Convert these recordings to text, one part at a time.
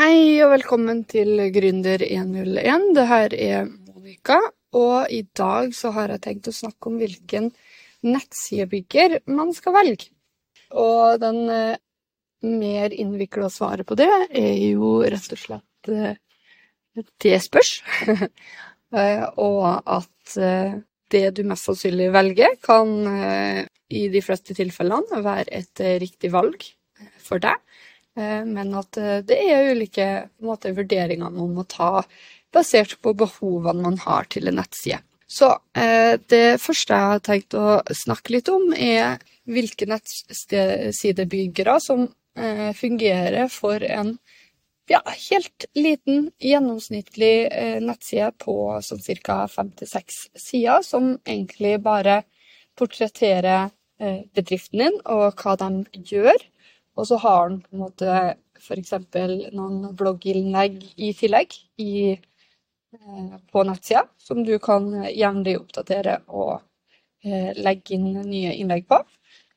Hei og velkommen til Gründer 101. Det her er Monica, og i dag så har jeg tenkt å snakke om hvilken nettsidebygger man skal velge. Og den eh, mer innvikla svaret på det er jo rett og slett eh, det spørs. Eh, og at det du mest sannsynlig velger, kan i de fleste tilfellene være et riktig valg for deg. Eh, Men at eh, det er ulike måte, vurderinger man må ta basert på behovene man har til en nettside. Så eh, det første jeg har tenkt å snakke litt om, er hvilke nettsidebyggere som fungerer for en ja, helt liten, gjennomsnittlig nettside på sånn ca. fem til seks sider, som egentlig bare portretterer bedriften din og hva de gjør. Og så har den på en måte f.eks. noen blogginnlegg i tillegg i, eh, på nettsida, som du kan jevnlig oppdatere og eh, legge inn nye innlegg på.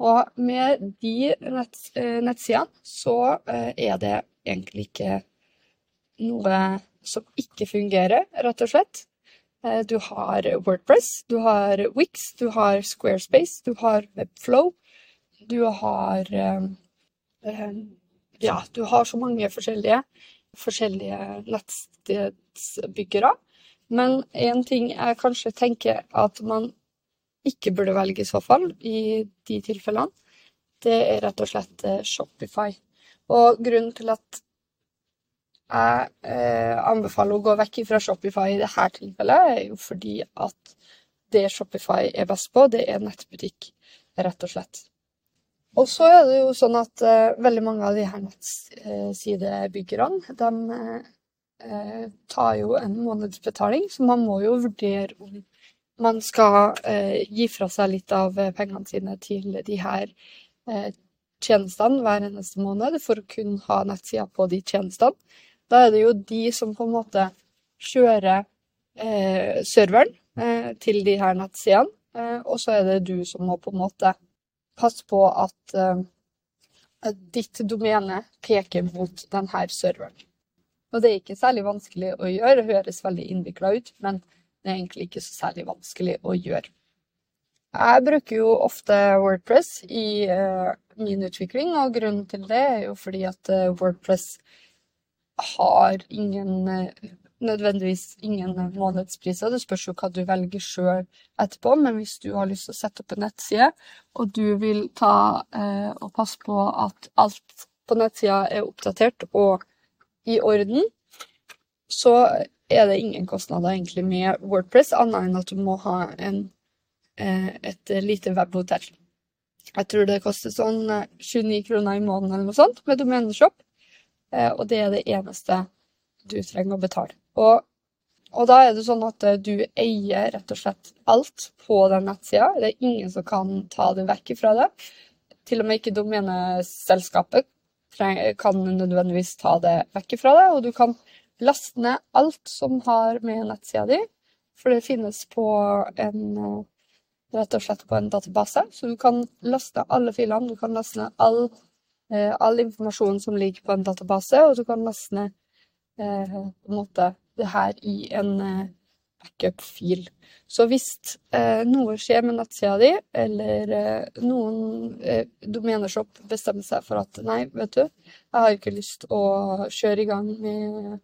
Og med de nett, eh, nettsidene så er det egentlig ikke noe som ikke fungerer, rett og slett. Du har Wordpress, du har Wix, du har Squarespace, du har Webflow, du har eh, Ja, du har så mange forskjellige, forskjellige nettstedsbyggere. Men én ting jeg kanskje tenker at man ikke burde velge i så fall, i de tilfellene, det er rett og slett eh, Shopify. Og grunnen til at jeg eh, anbefaler å gå vekk fra Shopify i dette tilfellet, er jo fordi at det Shopify er best på, det er nettbutikk, rett og slett. Og så er det jo sånn at uh, veldig mange av de her nettsidebyggerne, de uh, tar jo en månedsbetaling, så man må jo vurdere om man skal uh, gi fra seg litt av eh, pengene sine til de her eh, tjenestene hver eneste måned for å kunne ha nettsider på de tjenestene. Da er det jo de som på en måte kjører eh, serveren eh, til de her nettsidene, eh, og så er det du som må på en måte passe på at, eh, at ditt domene peker mot denne serveren. Og det er ikke særlig vanskelig å gjøre, det høres veldig innvikla ut, men det er egentlig ikke så særlig vanskelig å gjøre. Jeg bruker jo ofte Wordpress i eh, min utvikling, og grunnen til det er jo fordi at eh, Wordpress har ingen nødvendigvis ingen månedspriser. Det spørs jo hva du velger sjøl etterpå, men hvis du har lyst til å sette opp en nettside, og du vil ta eh, og passe på at alt på nettsida er oppdatert og i orden, så er det ingen kostnader egentlig med Wordpress, annet enn at du må ha en, eh, et lite webhotell. Jeg tror det koster sånn eh, 29 kroner i måneden eller noe sånt med domeneshop, eh, og det er det eneste du trenger å betale. Og, og da er det sånn at eh, du eier rett og slett alt på den nettsida. Det er ingen som kan ta det vekk fra deg. Til og med ikke domeneselskapet kan nødvendigvis ta det vekk fra deg, og du kan laste ned alt som har med nettsida di, for det finnes på en eh, rett og slett på en database. Så du kan laste alle filene, du kan laste ned all, eh, all informasjon som ligger på en database, og du kan laste ned måte det her i en eh, backup-fil. Så hvis eh, noe skjer med nettsida di, eller eh, noen eh, domeneshop bestemmer seg for at nei, vet du, jeg har ikke lyst å kjøre i gang med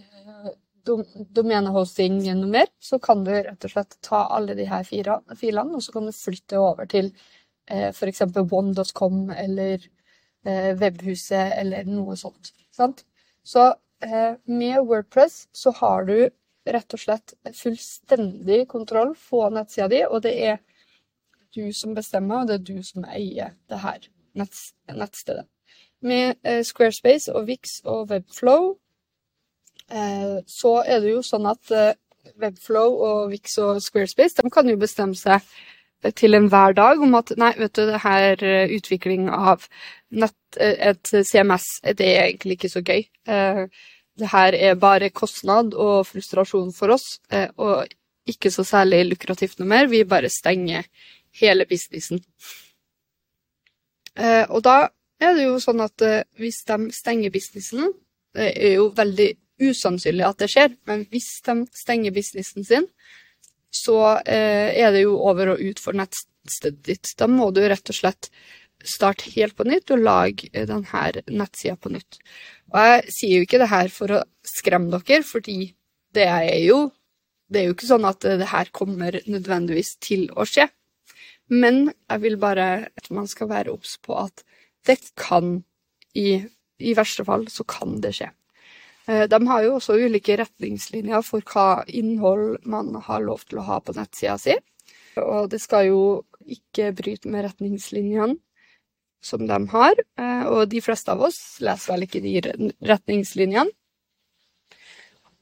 eh, dom domenehosting noe mer, så kan du rett og slett ta alle de her filene, og så kan du flytte over til eh, f.eks. one.com eller eh, Webhuset eller noe sånt. Sant? Så eh, med Wordpress så har du rett og slett fullstendig kontroll på nettsida di, og det er du som bestemmer, og det er du som eier det her nettstedet. Med eh, Squarespace og Wix og Webflow eh, så er det jo sånn at eh, Webflow og Wix og Squarespace de kan jo bestemme seg til enhver dag om at nei, vet du, det her eh, utvikling av nett, eh, et CMS, det er egentlig ikke så gøy. Det her er bare kostnad og frustrasjon for oss, eh, og ikke så særlig lukrativt noe mer. Vi bare stenger hele businessen. Eh, og da er det jo sånn at eh, hvis de stenger businessen, Det er jo veldig usannsynlig at det skjer, men hvis de stenger businessen sin, så er det jo over og ut for nettstedet ditt. Da må du rett og slett starte helt på nytt og lage denne nettsida på nytt. Og jeg sier jo ikke det her for å skremme dere, fordi det er jo det er jo ikke sånn at det her kommer nødvendigvis til å skje. Men jeg vil bare at man skal være obs på at det kan i, i verste fall så kan det skje. Eh, de har jo også ulike retningslinjer for hva innhold man har lov til å ha på nettsida si. Og det skal jo ikke bryte med retningslinjene som de har. Eh, og de fleste av oss leser vel ikke de retningslinjene.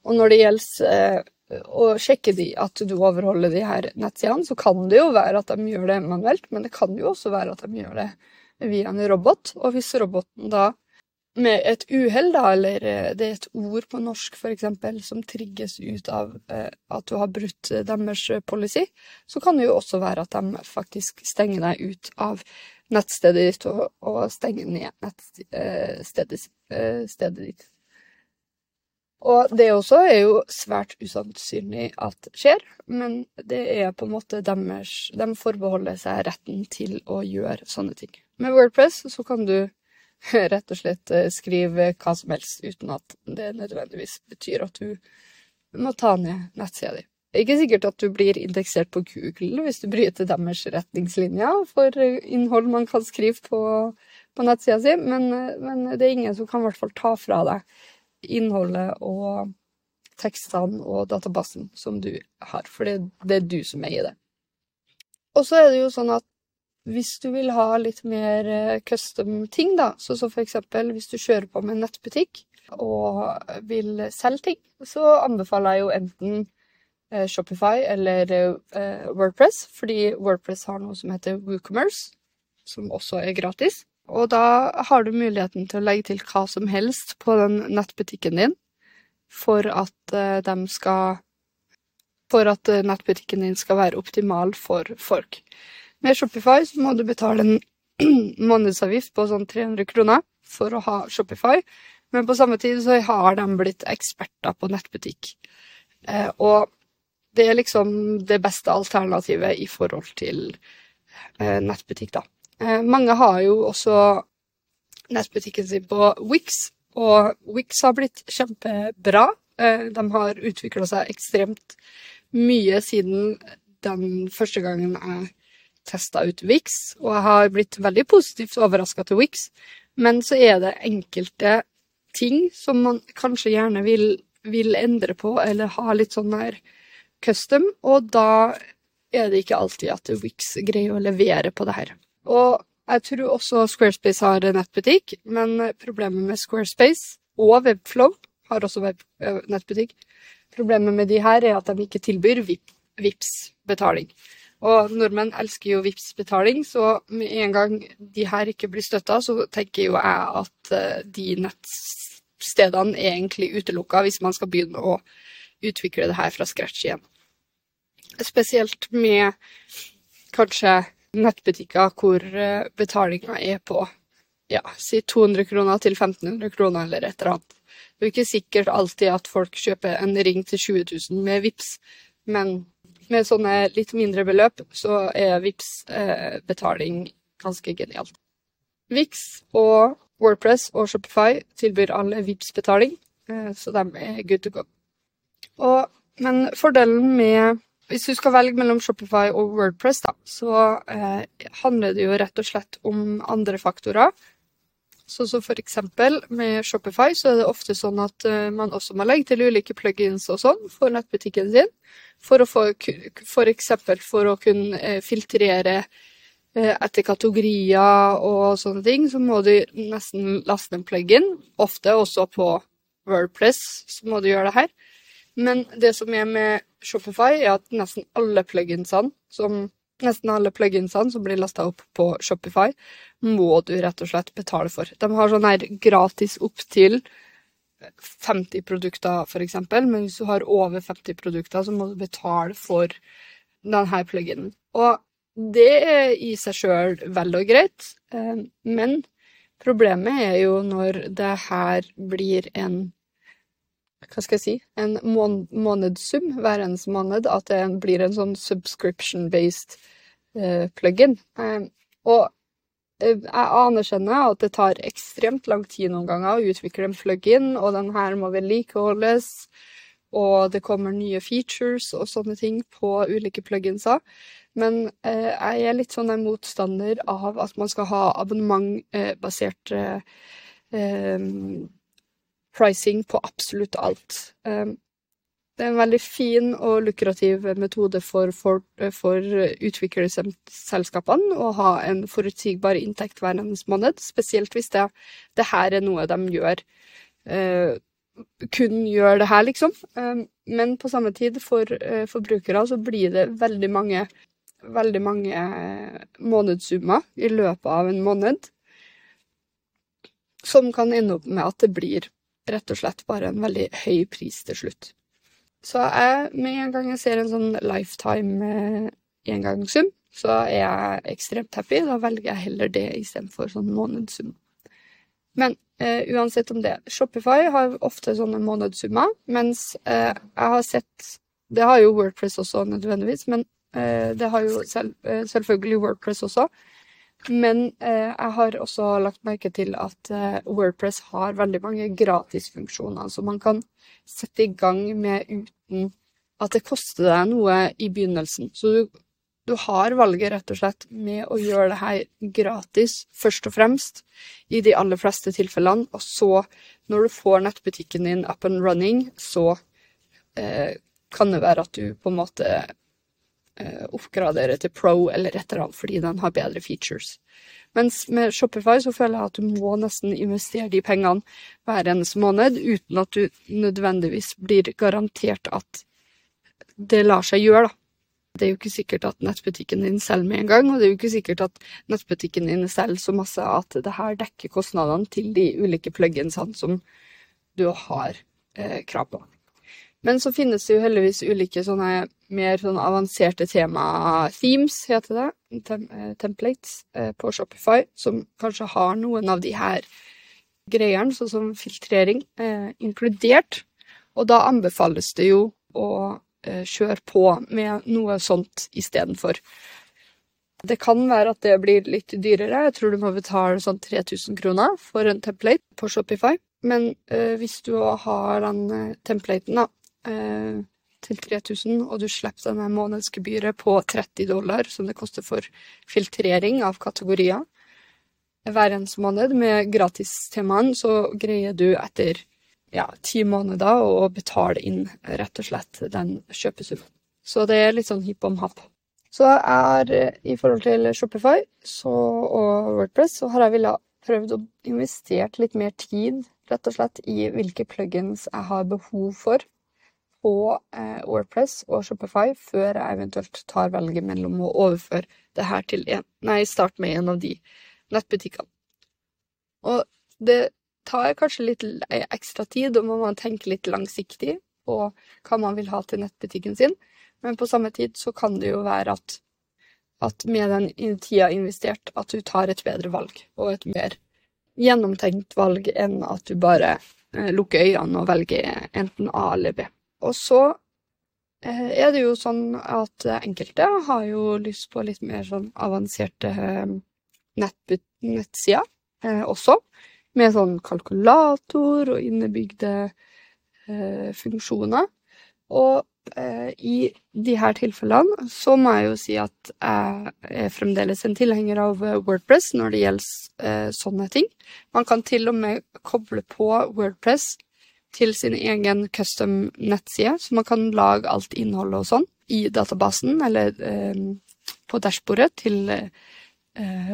Og når det gjelder eh, å sjekke de, at du overholder de her nettsidene, så kan det jo være at de gjør det manuelt, men det kan jo også være at de gjør det via en robot. Og hvis roboten da med et uhell, da, eller eh, det er et ord på norsk eksempel, som trigges ut av at du har brutt deres policy, så kan det jo også være at de faktisk stenger deg ut av nettstedet ditt og, og stenge ned nettstedet eh, stedet ditt. Og det også er jo svært usannsynlig at skjer, men det er på en måte deres De forbeholder seg retten til å gjøre sånne ting. Med Wordpress så kan du rett og slett eh, skrive hva som helst uten at det nødvendigvis betyr at du må ta ned nettsida di. Ikke sikkert at du blir indeksert på Google hvis du bryter deres retningslinjer for innhold man kan skrive på, på nettsida si, men, men, det er ingen som kan i hvert fall ta fra deg innholdet og tekstene og databasen som du har, for det, det er du som eier det. Og så er det jo sånn at hvis du vil ha litt mer eh, custom ting, da, så, som for eksempel hvis du kjører på med nettbutikk og vil selge ting, så anbefaler jeg jo enten eh, Shopify eller eh, Wordpress, fordi Wordpress har noe som heter WooCommerce, som også er gratis. Og da har du muligheten til å legge til hva som helst på den nettbutikken din for at de skal For at nettbutikken din skal være optimal for folk. Med Shopify så må du betale en månedsavgift på sånn 300 kroner for å ha Shopify, men på samme tid så har de blitt eksperter på nettbutikk. Og det er liksom det beste alternativet i forhold til nettbutikk, da. Eh, mange har jo også nettbutikken sin på Wix, og Wix har blitt kjempebra. Eh, de har utvikla seg ekstremt mye siden den første gangen jeg testa ut Wix, og jeg har blitt veldig positivt overraska til Wix. Men så er det enkelte ting som man kanskje gjerne vil, vil endre på, eller ha litt sånn mer custom, og da er det ikke alltid at Wix greier å levere på det her. Og jeg tror også Squarespace har nettbutikk, men problemet med Squarespace og Webflow har også web eh, nettbutikk. Problemet med de her er at de ikke tilbyr VIPS-betaling. Og nordmenn elsker jo VIPS-betaling, så med en gang de her ikke blir støtta, så tenker jo jeg at eh, de nettstedene er egentlig utelukka hvis man skal begynne å utvikle det her fra scratch igjen. Spesielt med kanskje nettbutikker hvor eh, betalinga er på ja, si 200 kroner til 1500 kroner eller et eller annet. Det er jo ikke sikkert alltid at folk kjøper en ring til 20 000 med VIPS, men med sånne litt mindre beløp så er VIPS eh, betaling ganske genialt. VIX og Wordpress og Shopify tilbyr alle VIPS-betaling, eh, så de er good to go. Og, men fordelen med hvis du skal velge mellom Shopify og Wordpress, da, så eh, handler det jo rett og slett om andre faktorer. Så, som for eksempel med Shopify så er det ofte sånn at eh, man også må legge til ulike plugins og sånn for nettbutikken sin. For å få, eksempel for å kunne eh, filtrere uh, etter kategorier og sånne ting, så må du nesten laste en plugin. Ofte også på Wordpress så må du gjøre det her. Men det som er med Shopify, er at nesten alle pluginsene som Nesten alle pluginsene som blir lasta opp på Shopify, må du rett og slett betale for. De har sånn her gratis opptil 50 produkter, eksempel, men hvis du har over 50 produkter, så må du betale for denne pluginen. Og det er i seg sjøl vel og greit, eh, men Problemet er jo når det her blir en hva skal jeg si, en mån månedssum hver eneste måned, at det blir en sånn subscription-based eh, plug-in. Eh, og jeg anerkjenner at det tar ekstremt lang tid noen ganger å utvikle en plug-in, og den her må vedlikeholdes, og det kommer nye features og sånne ting på ulike pluginser. Men eh, jeg er litt sånn en motstander av at man skal ha abonnementbaserte eh, eh, pricing på absolutt alt. Um, det er en veldig fin og lukrativ metode for, for, for utviklerselskapene å ha en forutsigbar inntekt hver eneste måned, spesielt hvis det, det, her er noe de gjør. Uh, kun gjør det her, liksom. Um, men på samme tid, for uh, forbrukere, så blir det veldig mange, veldig mange månedssummer i løpet av en måned som kan ende opp med at det blir rett og slett bare en veldig høy pris til slutt. Så jeg, med en gang jeg ser en sånn lifetime eh, engangssum, så er jeg ekstremt happy. Da velger jeg heller det istedenfor sånn månedssum. Men eh, uansett om det Shopify har ofte sånne månedssummer, mens eh, jeg har sett Det har jo Wordpress også nødvendigvis, men eh, det har jo selv, eh, selvfølgelig Wordpress også. Men eh, jeg har også lagt merke til at eh, Wordpress har veldig mange gratisfunksjoner som man kan sette i gang med uten at det koster deg noe i begynnelsen. Så du, du har valget rett og slett med å gjøre det her gratis, først og fremst, i de aller fleste tilfellene. Og så, når du får nettbutikken din up and running, så eh, kan det være at du på en måte oppgradere til pro eller et eller annet fordi den har bedre features. Mens med Shopify så føler jeg at du må nesten investere de pengene hver eneste måned, uten at du nødvendigvis blir garantert at det lar seg gjøre, da. Det er jo ikke sikkert at nettbutikken din selger med en gang, og det er jo ikke sikkert at nettbutikken din selger så masse at det her dekker kostnadene til de ulike pluginsene som du har eh, krav på. Men så finnes det jo heldigvis ulike sånne mer sånn avanserte tema-themes, heter det, Tem eh, templates, eh, på Shopify, som kanskje har noen av de her greiene, sånn som filtrering, eh, inkludert. Og da anbefales det jo å eh, kjøre på med noe sånt istedenfor. Det kan være at det blir litt dyrere. Jeg tror du må betale sånn 3000 kroner for en template på Shopify. Men eh, hvis du har den eh, templaten, da, eh, til 3000, og du slipper denne månedsgebyret på 30 dollar, som det koster for filtrering av kategorier. Hver eneste måned med gratistemaen så greier du etter ja, ti måneder å betale inn rett og slett den kjøpesummen. Så det er litt sånn hipp om happ. Så jeg har, i forhold til Shopify så, og Wordpress, så har jeg villet prøvd å investere litt mer tid, rett og slett, i hvilke plugins jeg har behov for på eh, Wordpress og Shopify før jeg eventuelt tar velget mellom å overføre det her til en Nei, start med en av de nettbutikkene. Og det tar kanskje litt ekstra tid, og man må tenke litt langsiktig på hva man vil ha til nettbutikken sin, men på samme tid så kan det jo være at, at med den tida investert, at du tar et bedre valg, og et mer gjennomtenkt valg enn at du bare eh, lukker øynene og velger enten A eller B. Og så eh, er det jo sånn at enkelte har jo lyst på litt mer sånn avanserte eh, nettsider eh, også, med sånn kalkulator og innebygde funksjoner. Og i de her tilfellene så må jeg jo si at jeg er fremdeles en tilhenger av Wordpress når det gjelder sånne ting. Man kan til og med koble på Wordpress til sin egen custom nettside, så man kan lage alt innholdet og sånn i databasen eller eh, på dashbordet til eh,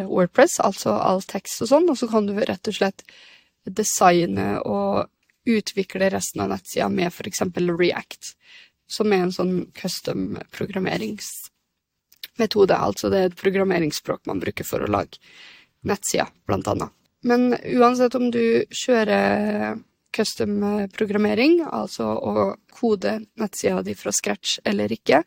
Wordpress, altså all tekst og sånn, og så kan du rett og slett designe og utvikle resten av nettsida med f.eks. React, som er en sånn custom programmeringsmetode. Altså det er et programmeringsspråk man bruker for å lage nettsider, blant annet. Men uansett om du kjører custom-programmering, altså å kode nettsida di fra scratch eller ikke,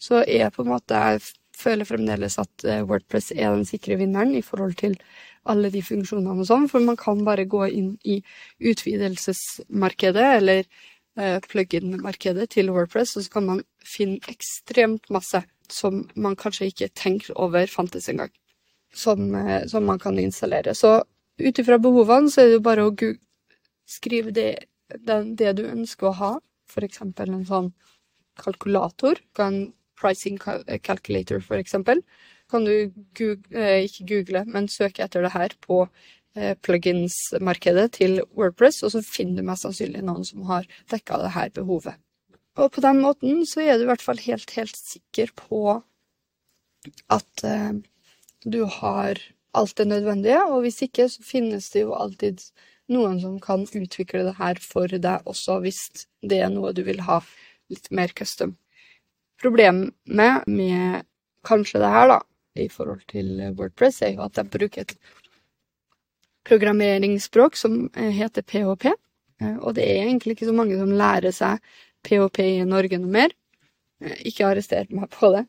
så er på en måte Jeg føler fremdeles at eh, Wordpress er den sikre vinneren i forhold til alle de funksjonene og sånn, for man kan bare gå inn i utvidelsesmarkedet, eller eh, plug-in-markedet til Wordpress, og så kan man finne ekstremt masse som man kanskje ikke tenker over fantes engang, som, eh, som man kan installere. Så ut ifra behovene så er det jo bare å skrive det, den, det, du ønsker å ha, for eksempel en sånn kalkulator, en pricing calculator for eksempel, kan du google, eh, ikke google, men søke etter det her på eh, plugins-markedet til Wordpress, og så finner du mest sannsynlig noen som har dekka det her behovet. Og på den måten så er du i hvert fall helt, helt sikker på at eh, du har alt det nødvendige, og hvis ikke så finnes det jo alltid noen som kan utvikle det her for deg også, hvis det er noe du vil ha litt mer custom. Problemet med kanskje det her, da, i forhold til Wordpress, er jo at jeg bruker et programmeringsspråk som eh, heter PHP. Eh, og det er egentlig ikke så mange som lærer seg PHP i Norge noe mer. Eh, ikke arrester meg på det.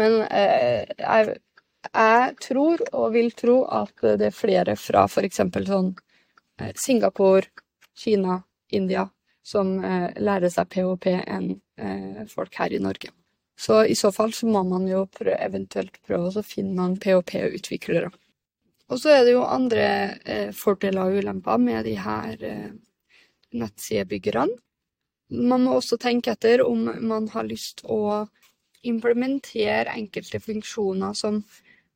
Men jeg, jeg, tror, og vil tro, at det er flere fra f.eks. sånn Singapore, Kina, India som lærer seg PHP enn folk her i Norge. Så i så fall så må man jo prøve, eventuelt prøve å finne noen PHP-utviklere. Og så er det jo andre eh, fordeler og ulemper med de her eh, nettsidebyggerne. Man må også tenke etter om man har lyst å implementere enkelte funksjoner som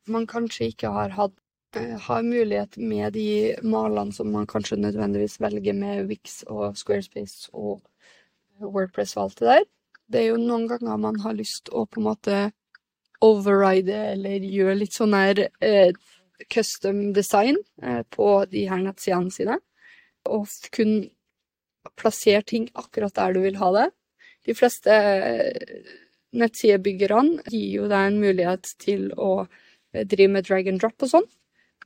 man kanskje ikke har hatt eh, har mulighet med de malene som man kanskje nødvendigvis velger med Wix og Squarespace og Wordpress og alt det der. Det er jo noen ganger man har lyst å på en måte override eller gjøre litt sånn her eh, custom design eh, på de her nettsidene sine. Og kun plassere ting akkurat der du vil ha det. De fleste eh, nettsidebyggerne gir jo deg en mulighet til å eh, drive med drag and drop og sånn.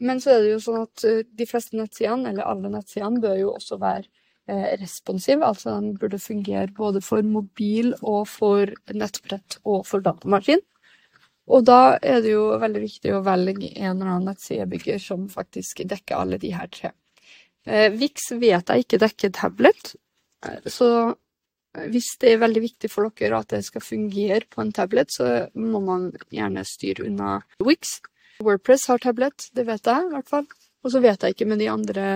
Men så er det jo sånn at eh, de fleste nettsidene, eller alle nettsidene, bør jo også være Eh, responsiv, altså den burde fungere både for mobil og for nettbrett og for datamaskin. Og da er det jo veldig viktig å velge en eller annen nettsidebygger som faktisk dekker alle de her tre. Eh, Vix vet jeg ikke dekker tablet, så hvis det er veldig viktig for dere at det skal fungere på en tablet, så må man gjerne styre unna Wix. Wordpress har tablet, det vet jeg i hvert fall. Og så vet jeg ikke med de andre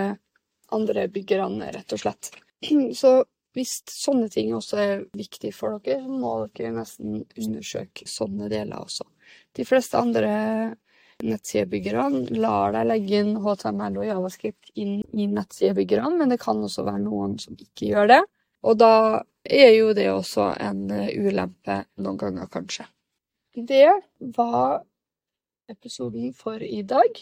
andre byggerne, rett og slett. Så hvis sånne ting også er viktig for dere, så må dere nesten undersøke sånne deler også. De fleste andre nettsidebyggerne lar deg legge inn HTML og Javascript inn i nettsidebyggerne, men det kan også være noen som ikke gjør det. Og da er jo det også en ulempe noen ganger, kanskje. Det var episoden for i dag.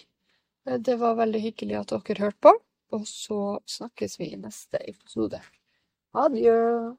Det var veldig hyggelig at dere hørte på. Og så snakkes vi i neste episode. Adjø.